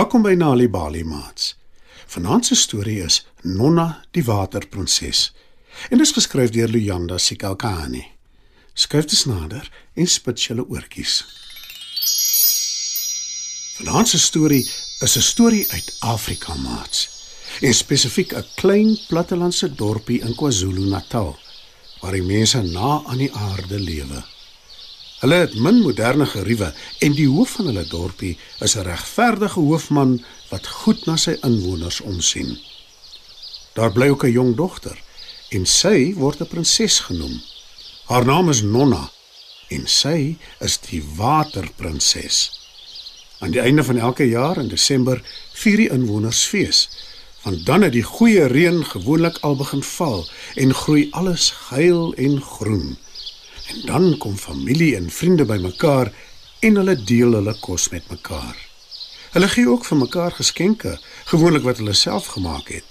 Welkom by Nali Bali Mats. Vanaand se storie is Nonna die Waterprinses. En dit is geskryf deur Luyanda Sikalkani. Skryf dit nader en spit julle oortjies. Vanaand se storie is 'n storie uit Afrika Mats. En spesifiek 'n klein plattelandse dorpie in KwaZulu-Natal waar die mense na aan die aarde lewe. Hulle het min moderne geriewe en die hoof van hulle dorpie is 'n regverdige hoofman wat goed na sy inwoners omsien. Daar bly ook 'n jong dogter en sy word 'n prinses genoem. Haar naam is Nonna en sy is die waterprinses. Aan die einde van elke jaar in Desember vier die inwoners fees. Want dan het die goeie reën gewoonlik al begin val en groei alles geel en groen. En dan kom familie en vriende bymekaar en hulle deel hulle kos met mekaar. Hulle gee ook vir mekaar geskenke, gewoonlik wat hulle self gemaak het.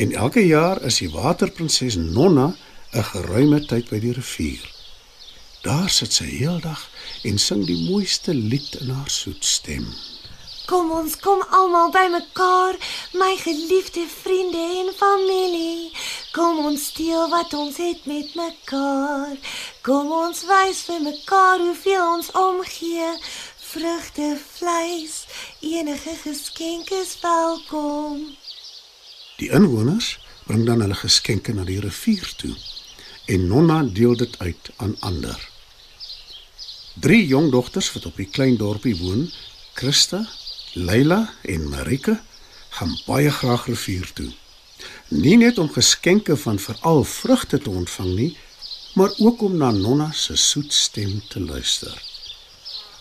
En elke jaar is die waterprinses Nonna 'n geruime tyd by die rivier. Daar sit sy heeldag en sing die mooiste lied in haar soet stem. Kom ons kom almal bymekaar, my geliefde vriende en familie. Kom ons deel wat ons het met mekaar. Kom ons wys vir mekaar hoeveel ons omgee. Vrugte, vleis, enige geskenke is welkom. Die inwoners bring dan hulle geskenke na die rivier toe en Nonna deel dit uit aan ander. Drie jong dogters wat op die klein dorpie woon, Christa, Leila en Marika gaan baie graag rivier toe. Nie net om geskenke van veral vrugte te ontvang nie, maar ook om na Nonna se soet stem te luister.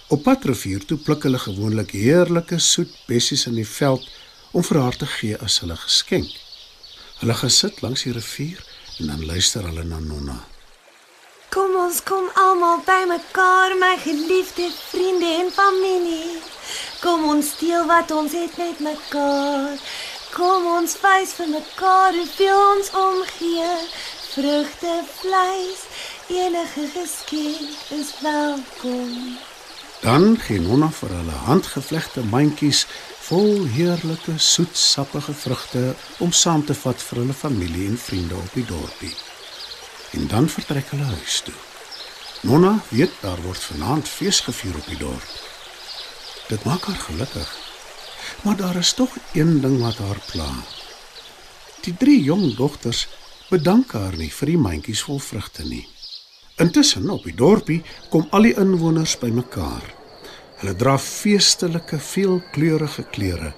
Op pad rivier toe pluk hulle gewoonlik heerlike soet bessies in die veld om vir haar te gee as hulle geskenk. Hulle gesit langs die rivier en dan luister hulle na Nonna. Kom ons kom almal bymekaar, my geliefde vriende en familie. Kom ons deel wat ons het met mekaar. Kom ons wys vir mekaar hoeveel ons omgee. Vrugte, vleis, enige geskenk is welkom. Dan gee Nonna vir hulle handgevlegte mandjies vol heerlike soetsappige vrugte om saam te vat vir hulle familie en vriende op die dorpie. En dan vertrek hulle huis toe. Nonna weet daar word vanaand fees gevier op die dorp. Dit maak haar gelukkig. Maar daar is tog een ding wat haar pla. Die drie jong dogters bedank haar nie vir die mandjies vol vrugte nie. Intussen op die dorpie kom al die inwoners bymekaar. Hulle dra feestelike, veelkleurige klere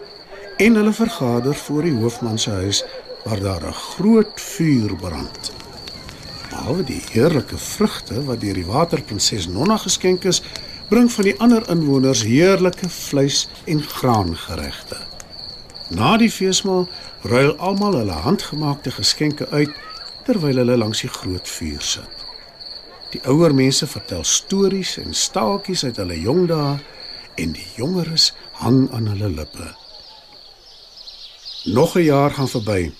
en hulle vergader voor die hoofman se huis waar daar 'n groot vuur brand. Behalwe die heerlike vrugte wat deur die waterprinses Nonna geskenk is, bring van die ander inwoners heerlike vleis en graangeregte. Na die feesmaal ruil almal hulle handgemaakte geskenke uit terwyl hulle langs die groot vuur sit. Die ouer mense vertel stories en staaltjies uit hulle jong dae en die jongeres hang aan hulle lippe. Nog 'n jaar gaan verby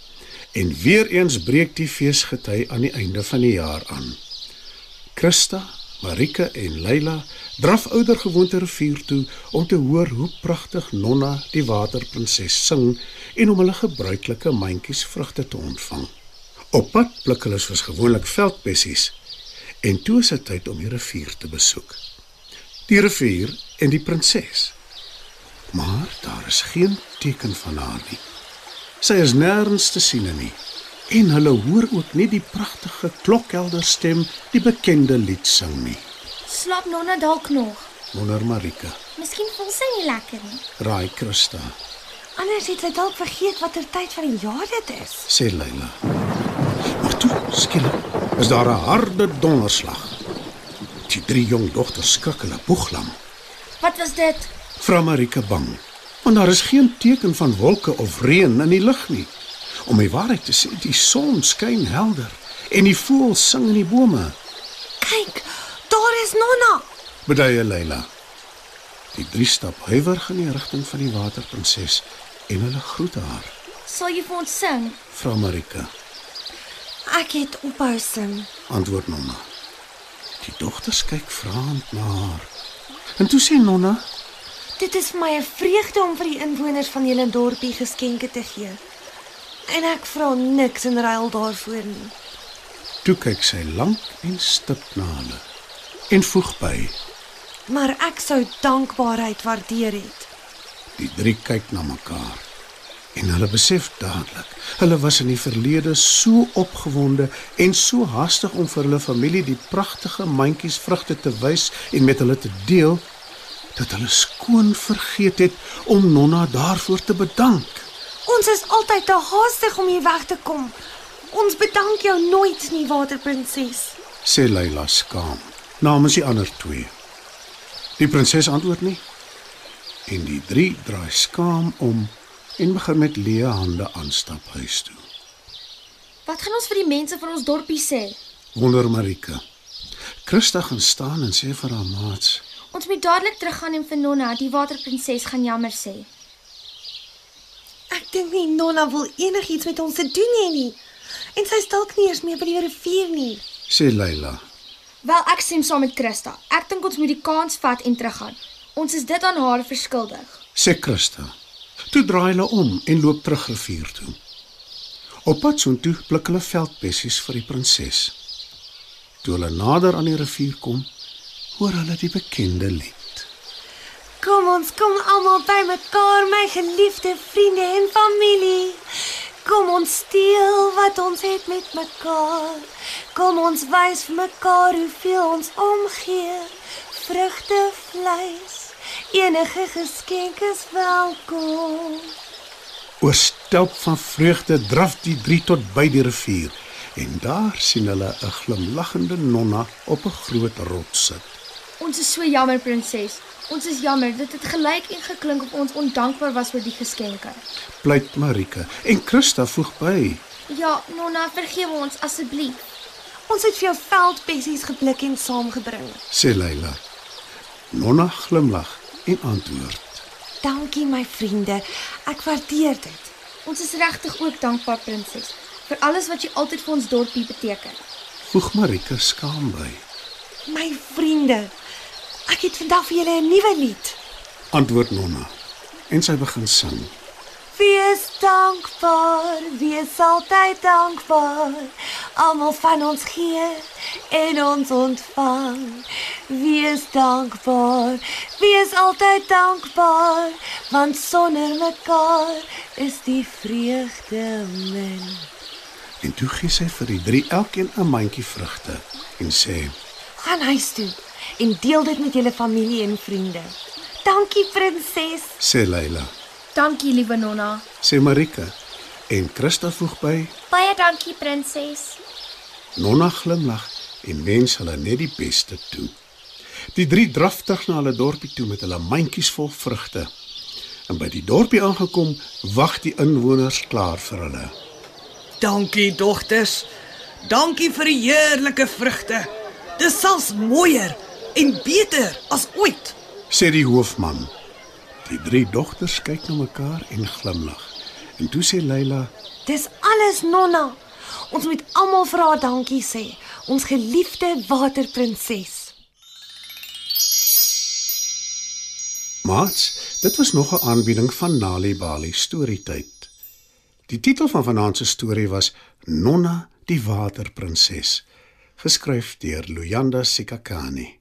en weer eens breek die feesgety aan die einde van die jaar aan. Christa, Marika en Leila draf ouer gewoonte rivier toe om te hoor hoe pragtig Nonna die waterprinses sing en om hulle gebruikelike mandjies vrugte te ontvang. Op pad pluk hulle soos gewoonlik veldbessies en toe is dit tyd om die rivier te besoek. Die rivier en die prinses. Maar daar is geen teken van haar nie. Sy is nêrens te sien nie. En hulle hoor ook nie die pragtige klokkelder stem die bekende lied sing nie. Slaap Nonna dalk nog? Wonder Marika. Miskien voel sy nie lekker nie. Raai Christa, Anders het sy dalk vergeet watter tyd van die jaar dit is. sê Leila. Maar toe, skielik, is daar 'n harde donderslag. Die drie jong dogters skrik hulle boeglam. Wat was dit? Vra Marika bang, want daar is geen teken van wolke of reën in die lug nie. Om die waarheid te sê, die son skyn helder en die voëls sing in die bome. Kyk, daar is Nonna. Beduie Leila. Die drie stap huiwerig in die rigting van die waterprinses en hulle groet haar. Sal jy vir ons sing? Vra Marika, Ek het ophou sing. antwoord Nonna. Die dogters kyk vraend na haar. En toe sê Nonna: Dit is vir my 'n vreugde om vir die inwoners van julle dorpie geskenke te gee. En ek vra niks in ruil daarvoor nie. Toe kyk sy lank en stip na hulle en voeg by: Maar ek sou dankbaarheid waardeer het. Die drie kyk na mekaar en hulle besef dadelik, hulle was in die verlede so opgewonde en so haastig om vir hulle familie die pragtige mandjies vrugte te wys en met hulle te deel dat hulle skoon vergeet het om Nonna daarvoor te bedank. Ons is altyd te haastig om hier weg te kom. Ons bedank jou nooit nie, Waterprinses. sê Leila skaam namens die ander twee. Die prinses antwoord nie en die drie draai skaam om en begin met leë hande aanstap huis toe. Wat gaan ons vir die mense van ons dorpie sê? Wonder Marika. Christa gaan staan en sê vir haar maats: Ons moet dadelik teruggaan en vir Nonna, die waterprinses, gaan jammer sê. Dink nie Nonna wil enigiets met ons te doen hê nie. En sy is dalk nie eers meer by die rivier nie. sê Leila. Wel, ek stem saam met Christa. Ek dink ons moet die kans vat en teruggaan. Ons is dit aan haar verskuldig. sê Christa. Toe draai hulle om en loop terug rivier toe. Op pad soontoe pluk hulle veldbessies vir die prinses. Toe hulle nader aan die rivier kom, hoor hulle die bekende lied. Kom ons kom almal bymekaar, my geliefde vriende en familie. Kom ons deel wat ons het met mekaar. Kom ons wys vir mekaar hoeveel ons omgee. Vrugte, vleis, enige geskenk is welkom. Oorstelp van vreugde draf die drie tot by die rivier en daar sien hulle 'n glimlaggende nonna op 'n groot rots sit. Ons is so jammer, prinses. Ons is jammer. Dit het gelyk en geklink of ons ondankbaar was vir die geskenke. Pleit Marika en Christa voeg by. Ja, Nonna, vergewe ons asseblief. Ons het vir jou veldbessies gepluk en saamgebring. sê Leila. Nonna glimlag en antwoord. Dankie my vriende. Ek waardeer dit. Ons is regtig ook dankbaar, prinses, vir alles wat jy altyd vir ons dorpie beteken. Voeg Marika skaam by. My vriende. Ek het vandag vir julle 'n nuwe lied. Antwoord Nonna en sy begin sing. Wees dankbaar, wees altyd dankbaar. Almal van ons gee en ons ontvang. Wees dankbaar, wees altyd dankbaar, want sonder mekaar is die vreugde min. En toe gee sy vir die drie elkeen 'n mandjie vrugte en sê: Gaan huis toe en deel dit met julle familie en vriende. Dankie prinses. sê Leila. Dankie, liewe Nonna. Sê Marika en Christa voeg by. Baie dankie, prinses. Nonna glimlag en wens hulle net die beste toe. Die drie draf terug na hulle dorpie toe met hulle mandjies vol vrugte. En by die dorpie aangekom, wag die inwoners klaar vir hulle. Dankie dogters. Dankie vir die heerlike vrugte. Dis selfs mooier en beter as ooit. Sê die hoofman. Die drie dogters kyk na mekaar en glimlag. En toe sê Leila: Dis alles Nonna. Ons moet almal vir haar dankie sê. Ons geliefde waterprinses. "Mats, dit was nog 'n aanbieding van Nali Bali Storytyd." Die titel van vanaand se storie was Nonna die Waterprinses, geskryf deur Luyanda Sikakani.